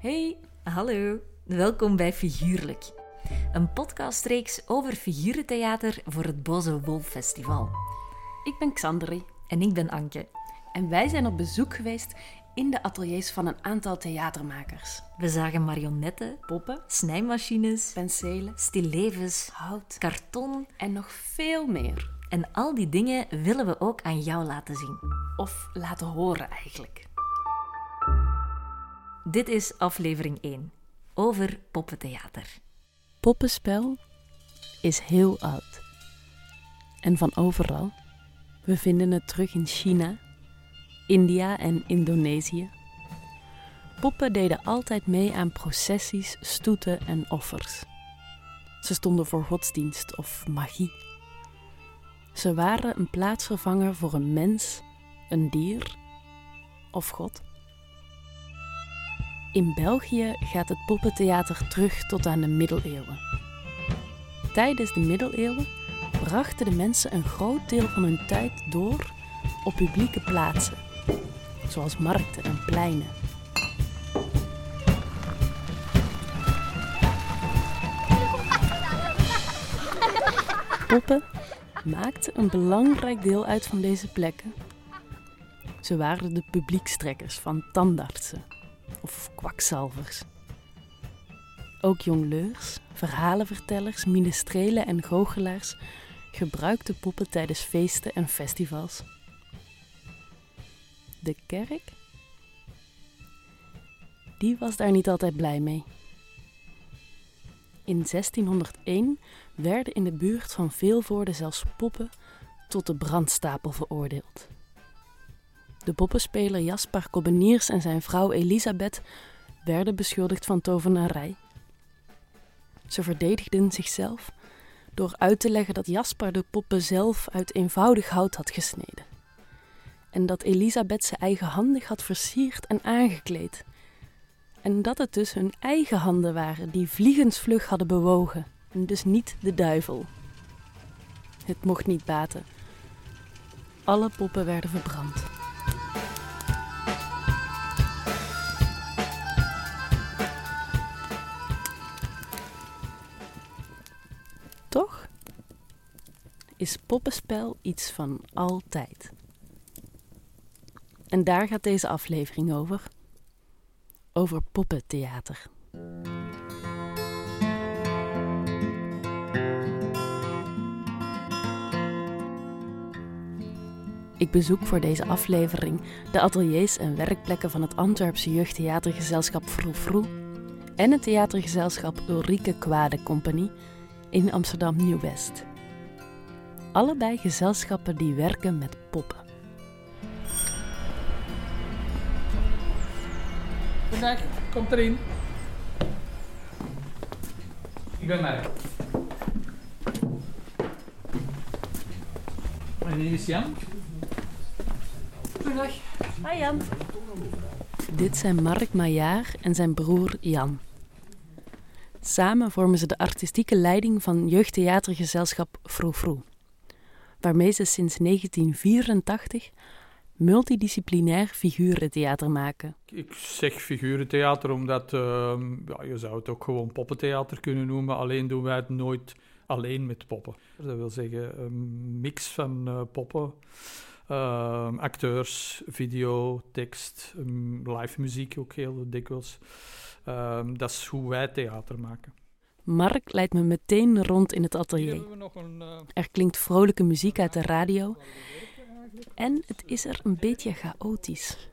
Hey, Hallo, welkom bij Figuurlijk. Een podcastreeks over figurentheater voor het Boze Wolf Festival. ik ben Xandri En ik ben Anke. en wij zijn op bezoek geweest in de ateliers van een aantal theatermakers. We zagen marionetten, Poppen, snijmachines, penselen, stillevens, hout karton en nog veel meer. en al die dingen willen we ook aan jou laten zien. Of laten horen eigenlijk. Dit is aflevering 1 over poppentheater. Poppenspel is heel oud. En van overal. We vinden het terug in China, India en Indonesië. Poppen deden altijd mee aan processies, stoeten en offers. Ze stonden voor godsdienst of magie. Ze waren een plaatsvervanger voor een mens, een dier of God. In België gaat het poppentheater terug tot aan de middeleeuwen. Tijdens de middeleeuwen brachten de mensen een groot deel van hun tijd door op publieke plaatsen, zoals markten en pleinen. Poppen maakten een belangrijk deel uit van deze plekken. Ze waren de publiekstrekkers van tandartsen of kwakzalvers. Ook jongleurs, verhalenvertellers, minestrelen en goochelaars gebruikten poppen tijdens feesten en festivals. De kerk? Die was daar niet altijd blij mee. In 1601 werden in de buurt van Veelvoorde zelfs poppen tot de brandstapel veroordeeld. De poppenspeler Jaspar Kobbeniers en zijn vrouw Elisabeth werden beschuldigd van tovenarij. Ze verdedigden zichzelf door uit te leggen dat Jaspar de poppen zelf uit eenvoudig hout had gesneden. En dat Elisabeth ze eigenhandig had versierd en aangekleed. En dat het dus hun eigen handen waren die vliegensvlug hadden bewogen, en dus niet de duivel. Het mocht niet baten. Alle poppen werden verbrand. Is poppenspel iets van altijd. En daar gaat deze aflevering over. Over poppentheater. Ik bezoek voor deze aflevering de ateliers en werkplekken van het Antwerpse jeugdtheatergezelschap Froe Froe en het theatergezelschap Ulrike Kwade Compagnie in Amsterdam Nieuw-West. Allebei gezelschappen die werken met poppen. Vandaag komt erin. Ik ben Mark. En hier is Jan. Goedendag. Hi Jan. Dit zijn Mark Maillard en zijn broer Jan. Samen vormen ze de artistieke leiding van jeugdtheatergezelschap Froe Froe, waarmee ze sinds 1984 multidisciplinair figurentheater maken. Ik zeg figurentheater omdat ehm, ja, je zou het ook gewoon poppentheater kunnen noemen. Alleen doen wij het nooit alleen met poppen. Dat wil zeggen een mix van eh, poppen, ehm, acteurs, video, tekst, ehm, live muziek ook heel dikwijls. Dat is hoe wij theater maken. Mark leidt me meteen rond in het atelier. eh, Er klinkt vrolijke muziek uit de radio en het is er een beetje chaotisch.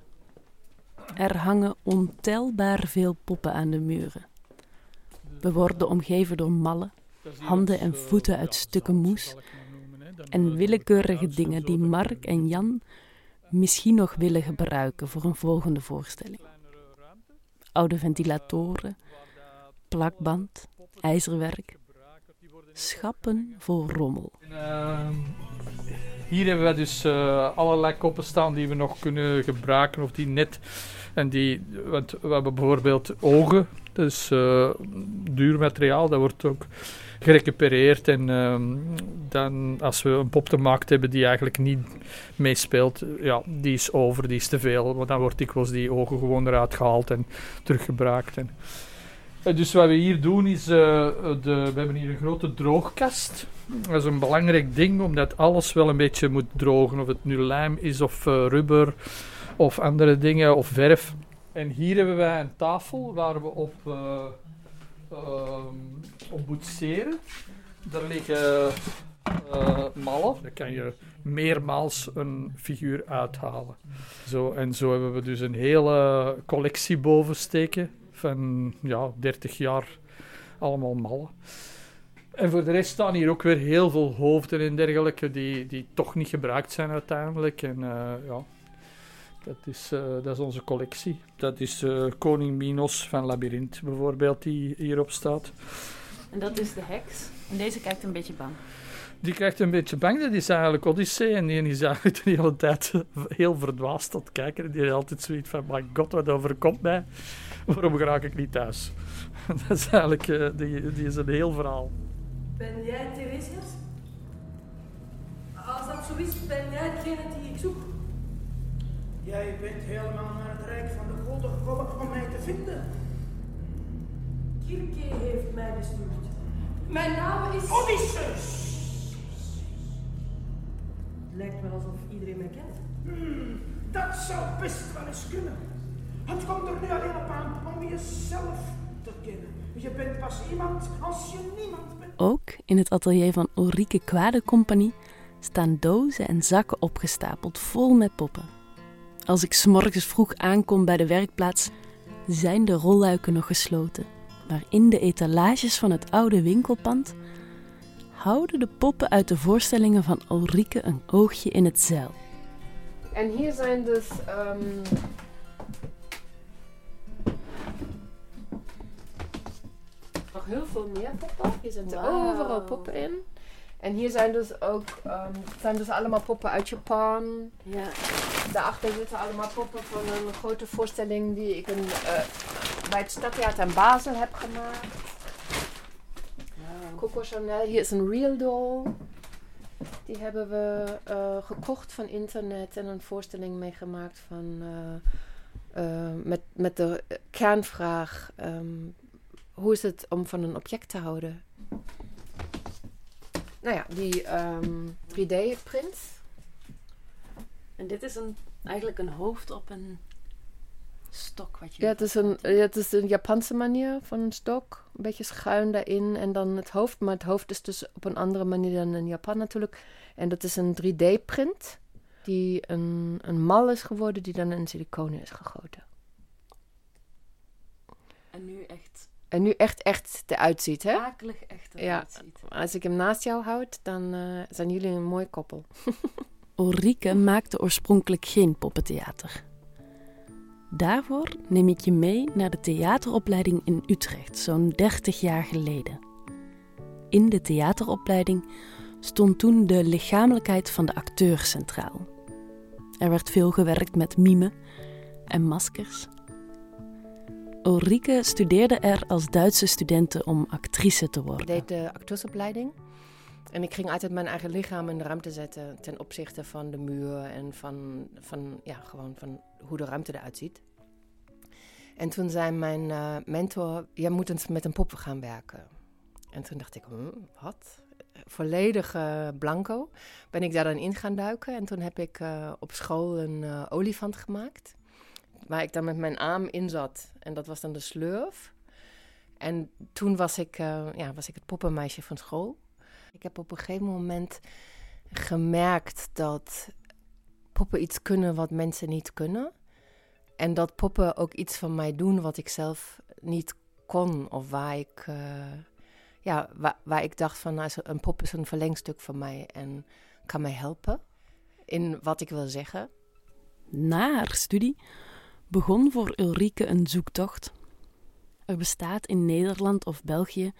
Er hangen ontelbaar veel poppen aan de muren. We worden omgeven door mallen handen en eh, voeten uit stukken moes en eh, willekeurige dingen die Mark en Jan misschien nog willen gebruiken voor een volgende voorstelling. ruimte, Oude ventilatoren, plakband, ijzerwerk, schappen vol rommel. Ehm, hier hebben we dus eh, allerlei koppen staan die we nog kunnen gebruiken of die net en die, want we hebben bijvoorbeeld ogen, is uh, duur materiaal, dat wordt ook gerecupereerd. En ehm, dan, als we een pop gemaakt hebben die eigenlijk niet meespeelt, ja, die is over, die is te veel. Want dan wordt dikwijls die ogen gewoon eruit gehaald en teruggebruikt. En, eh, dus wat we hier doen is, uh, de, we hebben hier een grote droogkast. Dat is een belangrijk ding, omdat alles wel een beetje moet drogen. Of het nu lijm is, of rubber, of andere dingen, of verf. En hier hebben wij een tafel waar we op, uh, op boetseren. Daar liggen uh, mallen. Daar kan je meermaals een figuur uithalen. Zo, en zo hebben we dus een hele collectie boven steken van ja, 30 jaar allemaal mallen. En voor de rest staan hier ook weer heel veel hoofden en dergelijke die, die toch niet gebruikt zijn uiteindelijk. En uh, ja, dat is, uh, dat is onze collectie. Dat is uh, koning Minos van Labyrinth bijvoorbeeld, die hierop staat. En dat is de heks. En deze kijkt een beetje bang. Die kijkt een beetje bang, dat is eigenlijk Odyssee. En die is eigenlijk de hele tijd heel verdwaasd tot kijken. Die heeft altijd zoiets van, my god, wat overkomt mij? Waarom raak ik niet thuis? dat is eigenlijk, uh, die, die is een heel verhaal. Ben jij Theresias? Als dat zo is, ben jij degene die ik zoek? Jij bent helemaal naar het Rijk van de Goden gekomen om mij te vinden. Kirke heeft mij gestuurd. Mijn naam is... Odysseus! Lijkt wel alsof iedereen mij kent. Hmm, dat zou best wel eens kunnen. Het komt er nu alleen op aan om jezelf te kennen. Je bent pas iemand als je niemand bent. Ook in het atelier van Ulrike Kwade Compagnie staan dozen en zakken opgestapeld vol met poppen. Als ik s'morgens vroeg aankom bij de werkplaats, zijn de rolluiken nog gesloten. Maar in de etalages van het oude winkelpand houden de poppen uit de voorstellingen van Ulrike een oogje in het zeil. En hier zijn dus um, nog heel veel meer poppen. Hier zitten wow. overal poppen in. En hier zijn dus ook um, zijn dus allemaal poppen uit Japan. Ja. Daarachter zitten allemaal poppen van een grote voorstelling die ik in, uh, bij het Stadtheater in Basel heb gemaakt. Coco Chanel. Hier is een real doll. Die hebben we uh, gekocht van internet en een voorstelling meegemaakt van uh, met, met de kernvraag: um, hoe is het om van een object te houden? nou ja, die um, 3D-print. En dit is een, eigenlijk een hoofd op een stok. Wat je ja, het is, een, ja, het is een Japanse manier van een stok. Een beetje schuin daarin en dan het hoofd. Maar het hoofd is dus op een andere manier dan in Japan natuurlijk. En dat is een 3D-print die een, een mal is geworden die dan in siliconen is gegoten. En nu echt en nu echt, echt eruit ziet, hè? Akelig echt eruit ja, ziet. Als ik hem naast jou houd, dan uh, zijn jullie een mooi koppel. Ulrike maakte oorspronkelijk geen poppentheater. Daarvoor neem ik je mee naar de theateropleiding in Utrecht, zo'n 30 jaar geleden. In de theateropleiding stond toen de lichamelijkheid van de acteur centraal. Er werd veel gewerkt met mime en maskers Ulrike studeerde er als Duitse studenten om actrice te worden. Ik deed de acteursopleiding. En ik ging altijd mijn eigen lichaam in de ruimte zetten ten opzichte van de muur en van, van, ja, gewoon van hoe de ruimte eruit ziet. En toen zei mijn uh, mentor, jij moet eens met een pop gaan werken. En toen dacht ik, hm, wat? Volledig blanco. Ben ik daar dan in gaan duiken. En toen heb ik uh, op school een olifant gemaakt waar ik dan met mijn arm in zat. En dat was dan de slurf. En toen was ik, ja, was ik het poppenmeisje van school. Ik heb op een gegeven moment gemerkt dat poppen iets kunnen wat mensen niet kunnen. En dat poppen ook iets van mij doen wat ik zelf niet kon. Of waar ik, uh, ja, waar, waar, ik dacht van nou, een pop is een verlengstuk van mij en kan mij helpen in wat ik wil zeggen. Na haar studie begon voor Ulrike een zoektocht. Er bestaat in Nederland of België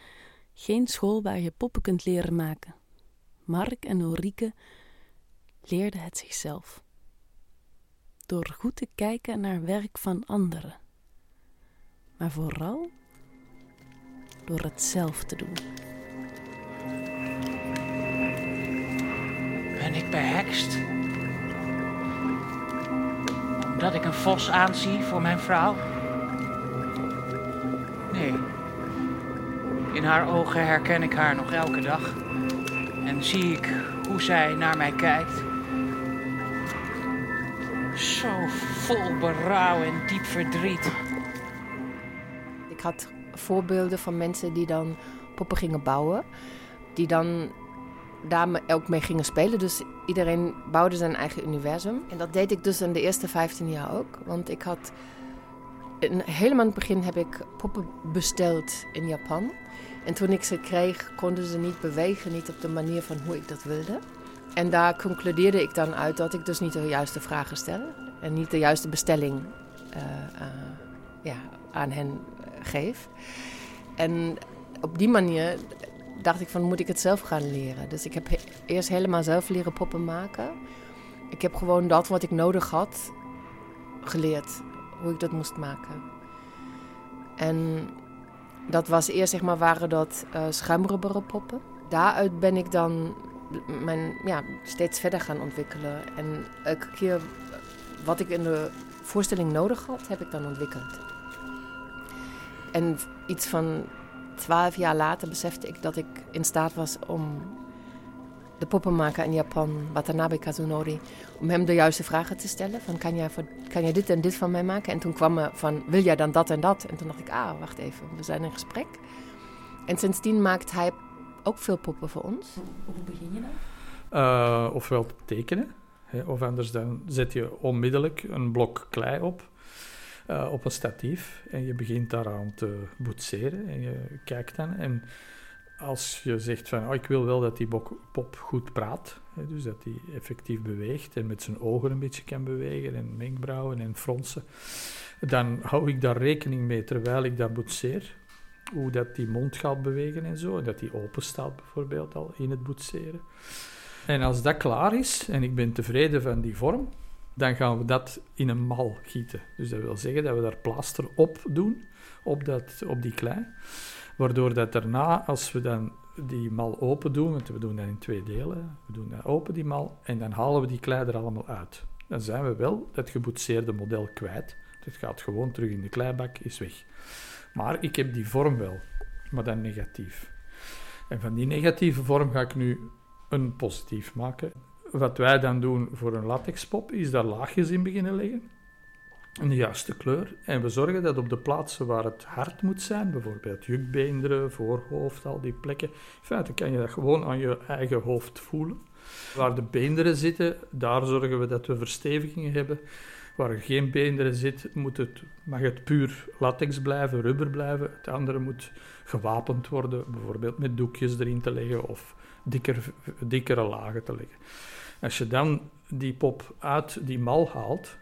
geen school waar je poppen kunt leren maken. Mark en Ulrike leerden het zichzelf. Door goed te kijken naar werk van anderen. Maar vooral door het zelf te doen. Ben ik behekst? Omdat ik een vos aanzie voor mijn vrouw? Nee. In haar ogen herken ik haar nog elke dag. En zie ik hoe zij naar mij kijkt. Zo vol berouw en diep verdriet. Ik had voorbeelden van mensen die dan poppen gingen bouwen. Die dan daar ook mee gingen spelen. Dus iedereen bouwde zijn eigen universum. En dat deed ik dus in de eerste 15 jaar ook. Want ik had... in- helemaal in het begin heb ik poppen besteld in Japan. En toen ik ze kreeg, konden ze niet bewegen. Niet op de manier van hoe ik dat wilde. En daar concludeerde ik dan uit dat ik dus niet de juiste vragen stel. En niet de juiste bestelling eh, eh, ja, aan hen eh, geef. En op die manier dacht ik van moet ik het zelf gaan leren. Dus ik heb he- eerst helemaal zelf leren poppen maken. Ik heb gewoon dat wat ik nodig had geleerd. Hoe ik dat moest maken. En dat was eerst zeg maar waren dat eh schuimrubberen poppen. Daaruit ben ik dan mijn, ja, steeds verder gaan ontwikkelen. En elke keer wat ik in de voorstelling nodig had, heb ik dan ontwikkeld. En iets van twaalf jaar later besefte ik dat ik in staat was om de poppenmaker in Japan, Watanabe Kazunori, om hem de juiste vragen te stellen. Van, kan jij, voor, kan jij dit en dit van mij maken? En toen kwam er van, wil jij dan dat en dat? En toen dacht ik, ah, wacht even, we zijn in gesprek. En sindsdien maakt hij ook veel poppen voor ons. Hoe begin je dan? Eh, ofwel tekenen, hè, of anders dan zet je onmiddellijk een blok klei op, eh, op een statief en je begint daaraan te boetseren en je kijkt dan. En als je zegt van, oh, ik wil wel dat die pop goed praat, hè, dus dat hij effectief beweegt en met zijn ogen een beetje kan bewegen en wenkbrauwen en fronsen, dan hou ik daar rekening mee terwijl ik dat boetseer. Hoe dat die mond gaat bewegen en zo, dat die open staat bijvoorbeeld al in het boetseren. En als dat klaar is en ik ben tevreden van die vorm, dan gaan we dat in een mal gieten. Dus dat wil zeggen dat we daar plaster op doen, op, dat, op die klei. Waardoor dat daarna, als we dan die mal open doen, want we doen dat in twee delen, we doen open die mal, en dan halen we die klei er allemaal uit. Dan zijn we wel dat geboetseerde model kwijt. Dat gaat gewoon terug in de kleibak, is weg. Maar ik heb die vorm wel, maar dan negatief. En van die negatieve vorm ga ik nu een positief maken. Wat wij dan doen voor een latexpop, is daar laagjes in beginnen leggen. De juiste kleur. En we zorgen dat op de plaatsen waar het hard moet zijn, bijvoorbeeld jukbeenderen, voorhoofd, al die plekken. In feite kan je dat gewoon aan je eigen hoofd voelen. Waar de beenderen zitten, daar zorgen we dat we verstevigingen hebben. Waar er geen beenderen zit, moet het, mag het puur latex blijven, rubber blijven. Het andere moet gewapend worden, bijvoorbeeld met doekjes erin te leggen of dikker, dikkere lagen te leggen. Als je dan die pop uit die mal haalt,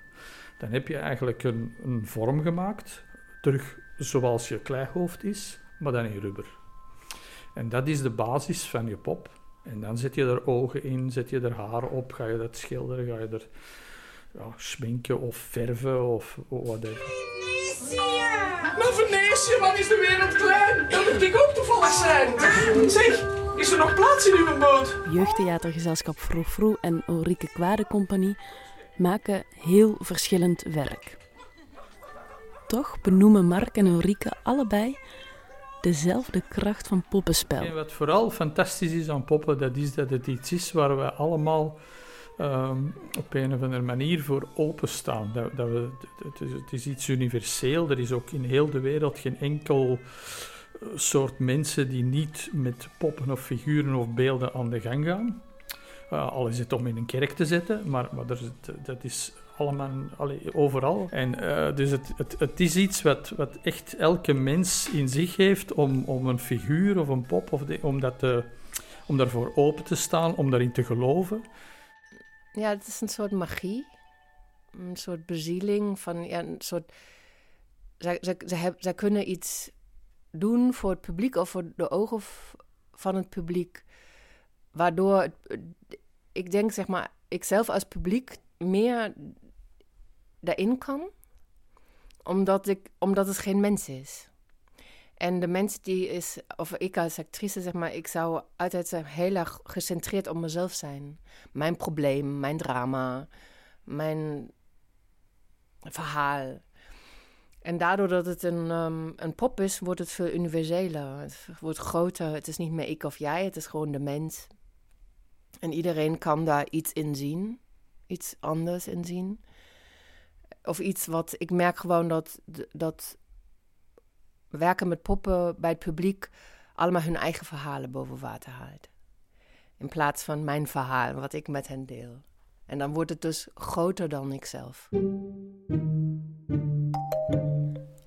dan heb je eigenlijk een, een vorm gemaakt, terug zoals je kleihoofd is, maar dan in rubber. En dat is de basis van je pop. En dan zet je er ogen in, zet je er haren op, ga je dat schilderen, ga je er ja, schminken of verven of whatever. Maar Venetië, wat is de wereld klein? Dan moet ik ook toevallig zijn. Zeg, is er nog plaats in uw boot? Jeugdtheatergezelschap Vroeg Vroeg en Ulrike Kwade Compagnie maken heel verschillend werk. Toch benoemen Mark en Ulrike allebei dezelfde kracht van poppenspel. En wat vooral fantastisch is aan poppen, dat is dat het iets is waar we allemaal ehm, op een of andere manier voor openstaan. Dat, dat we, het, is, het is iets universeel. Er is ook in heel de wereld geen enkel eh, soort mensen die niet met poppen of figuren of beelden aan de gang gaan. Eh, al is het om in een kerk te zetten, maar, maar dat is allemaal overal. En, eh, dus het, het, het is iets wat, wat echt elke mens in zich heeft om, om een figuur of een pop, of om, dat om daarvoor open te staan, om daarin te geloven. Ja, het is een soort magie. Een soort bezieling van, een soort... Zij, zij, kunnen iets doen voor het publiek of voor de ogen van het publiek. Waardoor, het- ik denk, zeg maar, ik zelf als publiek meer daarin kan. Omdat, ik, omdat het geen mens is. En de mensen die is, of ik als actrice zeg maar, ik zou altijd zeg, heel erg gecentreerd op mezelf zijn. Mijn probleem, mijn drama, mijn verhaal. En daardoor dat het een, um, een pop is, wordt het veel universeler. Het wordt groter. Het is niet meer ik of jij, het is gewoon de mens. En iedereen kan daar iets in zien, iets anders in zien. Of iets wat ik merk gewoon dat, dat werken met poppen bij het publiek allemaal hun eigen verhalen boven water haalt. In plaats van mijn verhaal, wat ik met hen deel. En dan wordt het dus groter dan ikzelf.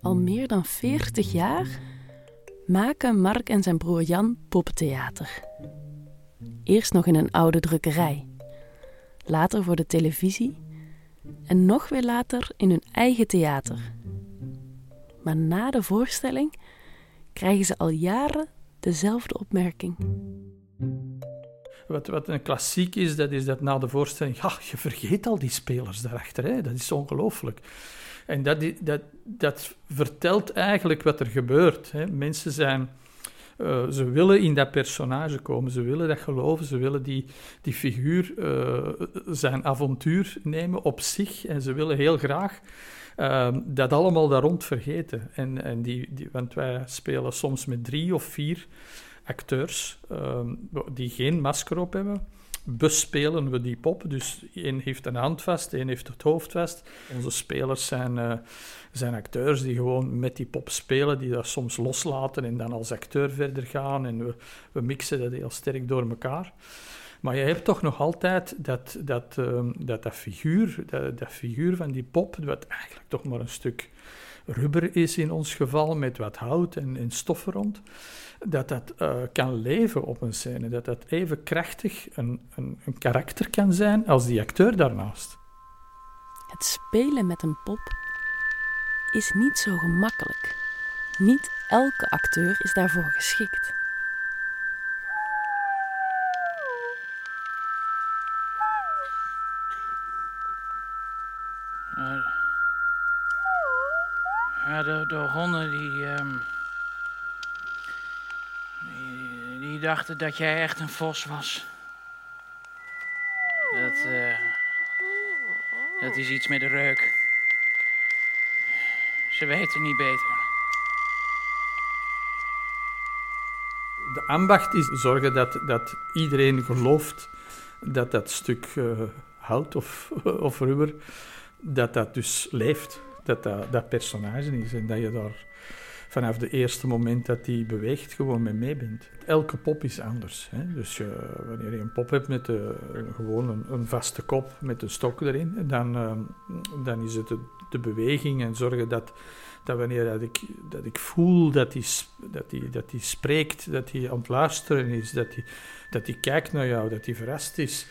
Al meer dan 40 jaar maken Mark en zijn broer Jan poppentheater. Eerst nog in een oude drukkerij, later voor de televisie en nog weer later in hun eigen theater. Maar na de voorstelling krijgen ze al jaren dezelfde opmerking. Wat, wat een klassiek is, dat is dat na de voorstelling, ja, je vergeet al die spelers daarachter. Hè? Dat is ongelooflijk. En dat, dat, dat vertelt eigenlijk wat er gebeurt. Hè? Mensen zijn... Uh, ze willen in dat personage komen, ze willen dat geloven, ze willen die, die figuur uh, zijn avontuur nemen op zich en ze willen heel graag uh, dat allemaal daar rond vergeten. En, en die, die, want wij spelen soms met drie of vier acteurs ehm, die geen masker op hebben bespelen we die pop. Dus één heeft een hand vast, één heeft het hoofd vast. Onze spelers zijn, uh, zijn acteurs die gewoon met die pop spelen, die dat soms loslaten en dan als acteur verder gaan. En we, we mixen dat heel sterk door elkaar. Maar je hebt toch nog altijd dat, dat, uh, dat, dat, figuur, dat, dat figuur van die pop, wat eigenlijk toch maar een stuk rubber is in ons geval, met wat hout en, en stof rond dat dat uh, kan leven op een scène. Dat dat even krachtig een, een, een karakter kan zijn als die acteur daarnaast. Het spelen met een pop is niet zo gemakkelijk. Niet elke acteur is daarvoor geschikt. Ja, de, de honden die. Um die dachten dat jij echt een vos was. Dat, uh, dat is iets met de reuk. Ze weten niet beter. De ambacht is zorgen dat, dat iedereen gelooft dat dat stuk uh, hout of, of rubber, dat dat dus leeft. Dat dat, dat personage is en dat je daar vanaf het eerste moment dat die beweegt gewoon mee mee bent. Elke pop is anders. Hè? Dus je, wanneer je een pop hebt met de, gewoon een, vaste kop met een stok erin, dan, uh, dan is het de, beweging en zorgen dat, dat wanneer dat ik, dat ik voel dat hij dat die, dat die spreekt, dat hij aan het luisteren is, dat hij dat hij kijkt naar jou, dat hij verrast is.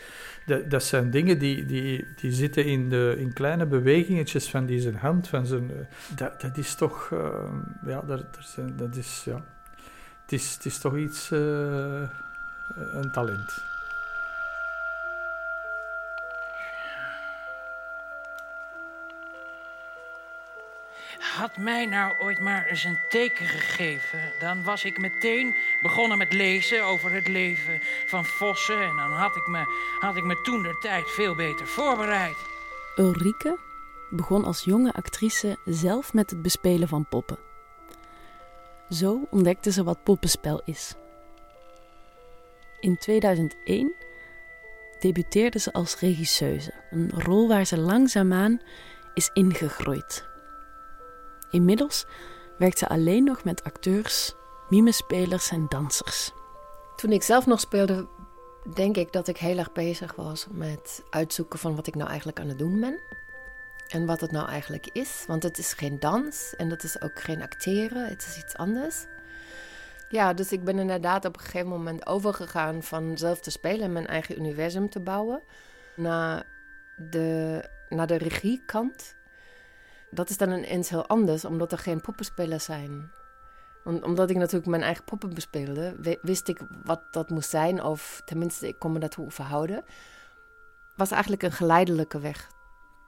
Dat, dat zijn dingen die, die, die zitten in, de, in kleine bewegingetjes van die zijn hand. Van zijn, eh, dat, dat is toch... Uh, ja, dat, dat is... Ja. Het, is, het is toch iets... Uh, een talent. Had mij nou ooit maar eens een teken gegeven, dan was ik meteen begonnen met lezen over het leven van vossen. En dan had ik me, had ik me toen de tijd veel beter voorbereid. Ulrike begon als jonge actrice zelf met het bespelen van poppen. Zo ontdekte ze wat poppenspel is. In 2001 debuteerde ze als regisseuse, een rol waar ze langzaamaan is ingegroeid. Inmiddels werkt ze alleen nog met acteurs, mimespelers en dansers. Toen ik zelf nog speelde, denk ik dat ik heel erg bezig was met uitzoeken van wat ik nou eigenlijk aan het doen ben. En wat het nou eigenlijk is. Want het is geen dans en het is ook geen acteren, het is iets anders. Ja, dus ik ben inderdaad op een gegeven moment overgegaan van zelf te spelen en mijn eigen universum te bouwen. Naar de, naar de regiekant. Dat is dan ineens heel anders, omdat er geen poppenspelers zijn. omdat ik natuurlijk mijn eigen poppen bespeelde, wist ik wat dat moest zijn, of tenminste, ik kon me daartoe verhouden. Was eigenlijk een geleidelijke weg.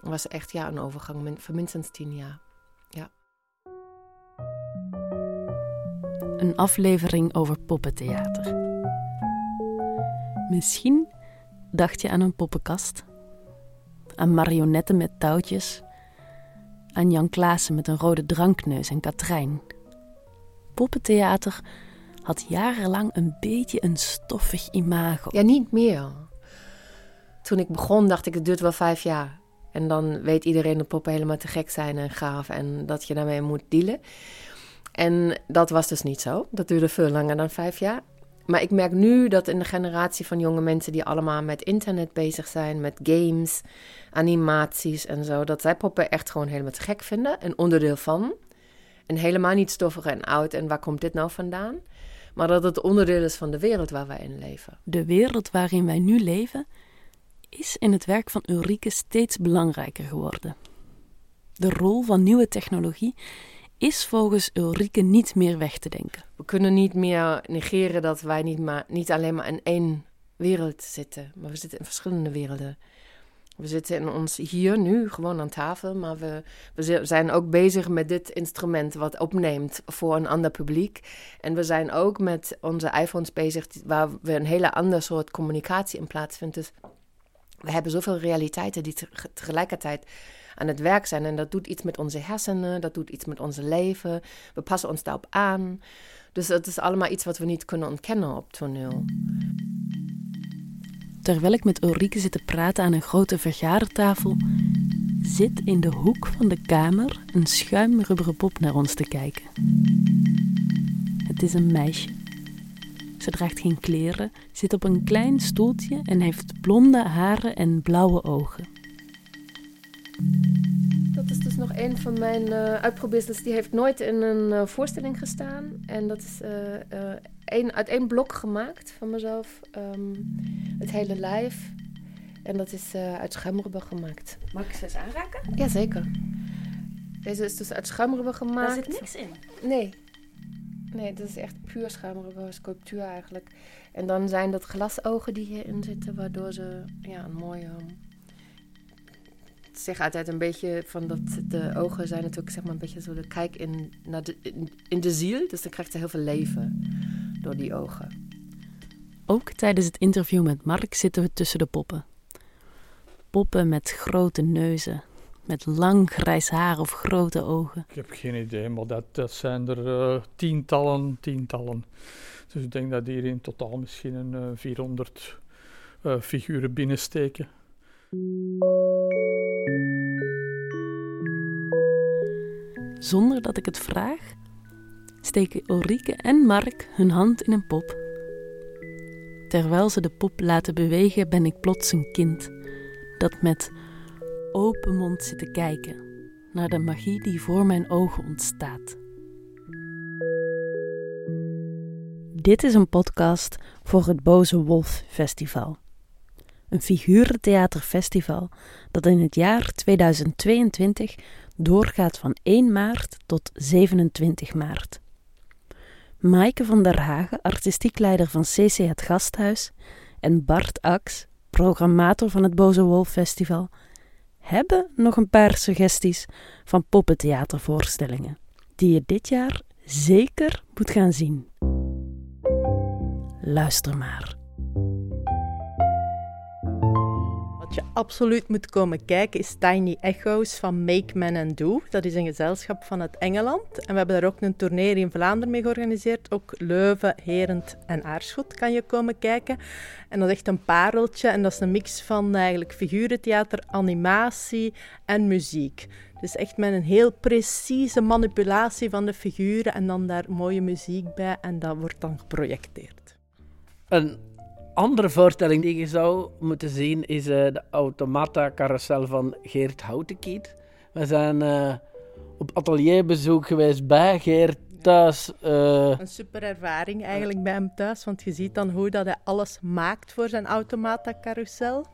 Was echt ja, een overgang van minstens tien jaar. Ja. een aflevering over poppentheater. Misschien dacht je aan een poppenkast, aan marionetten met touwtjes, aan Jan Klaassen met een rode drankneus en Katrijn. Poppentheater had jarenlang een beetje een stoffig imago. Ja, niet meer. Toen ik begon dacht ik, het duurt wel vijf jaar. En dan weet iedereen dat poppen helemaal te gek zijn en gaaf en dat je daarmee moet dealen. En dat was dus niet zo. Dat duurde veel langer dan vijf jaar. Maar ik merk nu dat in de generatie van jonge mensen die allemaal met internet bezig zijn, met games, animaties en zo, dat zij poppen echt gewoon helemaal te gek vinden. Een onderdeel van. En helemaal niet stoffig en oud en waar komt dit nou vandaan? Maar dat het onderdeel is van de wereld waar wij in leven. De wereld waarin wij nu leven is in het werk van Ulrike steeds belangrijker geworden. De rol van nieuwe technologie is volgens Ulrike niet meer weg te denken. We kunnen niet meer negeren dat wij niet, maar, niet alleen maar in één wereld zitten, maar we zitten in verschillende werelden. We zitten in ons hier nu gewoon aan tafel, maar we, we zijn ook bezig met dit instrument wat opneemt voor een ander publiek. En we zijn ook met onze iPhones bezig, waar we een hele ander soort communicatie in plaatsvindt. Dus we hebben zoveel realiteiten die tegelijkertijd aan het werk zijn. En dat doet iets met onze hersenen, dat doet iets met ons leven. We passen ons daarop aan. Dus het is allemaal iets wat we niet kunnen ontkennen op toneel. Terwijl ik met Ulrike zit te praten aan een grote vergadertafel, zit in de hoek van de kamer een schuimrubberen pop naar ons te kijken. Het is een meisje. Ze draagt geen kleren, zit op een klein stoeltje en heeft blonde haren en blauwe ogen. Nog een van mijn uh, uitprobeersels. Die heeft nooit in een uh, voorstelling gestaan. En dat is een, uit één blok gemaakt van mezelf. Um, het hele lijf. En dat is uit schuimrubber gemaakt. Mag ik ze eens aanraken? Jazeker. Deze is dus uit schuimrubber gemaakt. Daar zit niks in? Nee. Nee, dat is echt puur schuimrubber, sculptuur eigenlijk. En dan zijn dat glasogen die hierin zitten, waardoor ze ja, een mooie zeg altijd een beetje van dat de ogen zijn natuurlijk zeg maar een beetje zo de kijk in, naar de, in, de ziel. Dus dan krijgt ze heel veel leven door die ogen. Ook tijdens het interview met Mark zitten we tussen de poppen. Poppen met grote neuzen, met lang grijs haar of grote ogen. Ik heb geen idee, maar dat, dat zijn er uh, tientallen, tientallen. Dus ik denk dat hier in totaal misschien een uh, 400 uh, figuren binnensteken. Zonder dat ik het vraag, steken Ulrike en Mark hun hand in een pop. Terwijl ze de pop laten bewegen, ben ik plots een kind dat met open mond zit te kijken naar de magie die voor mijn ogen ontstaat. Dit is een podcast voor het Boze Wolf Festival. Een figurentheaterfestival dat in het jaar 2022 doorgaat van 1 maart tot 27 maart. Maaike van der Hagen, artistiek leider van CC Het Gasthuis, en Bart Ax, programmator van het Boze Wolf Festival, hebben nog een paar suggesties van poppentheatervoorstellingen die je dit jaar zeker moet gaan zien. Luister maar. Je absoluut moet komen kijken is Tiny Echoes van Make Man and Do. Dat is een gezelschap van het Engeland. En we hebben daar ook een tournee in Vlaanderen mee georganiseerd. Ook Leuven, Herend en Aarschot kan je komen kijken. En dat is echt een pareltje. En dat is een mix van eigenlijk figurentheater, animatie en muziek. Dus echt met een heel precieze manipulatie van de figuren en dan daar mooie muziek bij. En dat wordt dan geprojecteerd. Een andere voorstelling die je zou moeten zien is uh, de Automata Carousel van Geert Houtenkiet. We zijn uh, op atelierbezoek geweest bij Geert thuis. Uh... Een super ervaring eigenlijk bij hem thuis, want je ziet dan hoe dat hij alles maakt voor zijn Automata Carousel.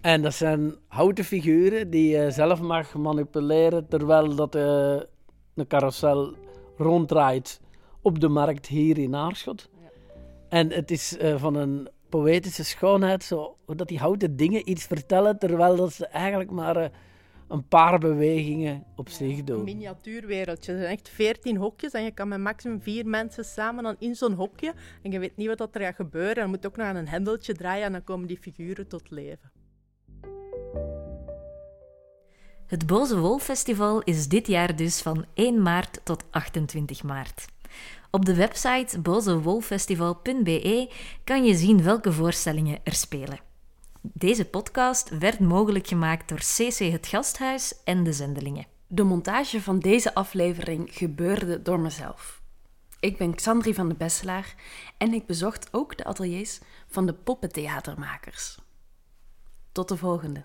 En dat zijn houten figuren die je zelf mag manipuleren terwijl dat een carousel ronddraait op de markt hier in Aarschot. En het is uh, van een poëtische schoonheid, zo, dat die houten dingen iets vertellen, terwijl dat ze eigenlijk maar uh, een paar bewegingen op zich Een doen. miniatuurwereldje. Er zijn echt veertien hokjes en je kan met maximum vier mensen samen dan in zo'n hokje. En je weet niet wat dat er gaat gebeuren. En je moet ook nog aan een hendeltje draaien en dan komen die figuren tot leven. Het Boze Wolf Festival is dit jaar dus van 1 maart tot 28 maart. Op de website bozewolffestival.be kan je zien welke voorstellingen er spelen. Deze podcast werd mogelijk gemaakt door CC Het Gasthuis en de Zendelingen. De montage van deze aflevering gebeurde door mezelf. Ik ben Xandri van de Besselaar en ik bezocht ook de ateliers van de poppentheatermakers. Tot de volgende.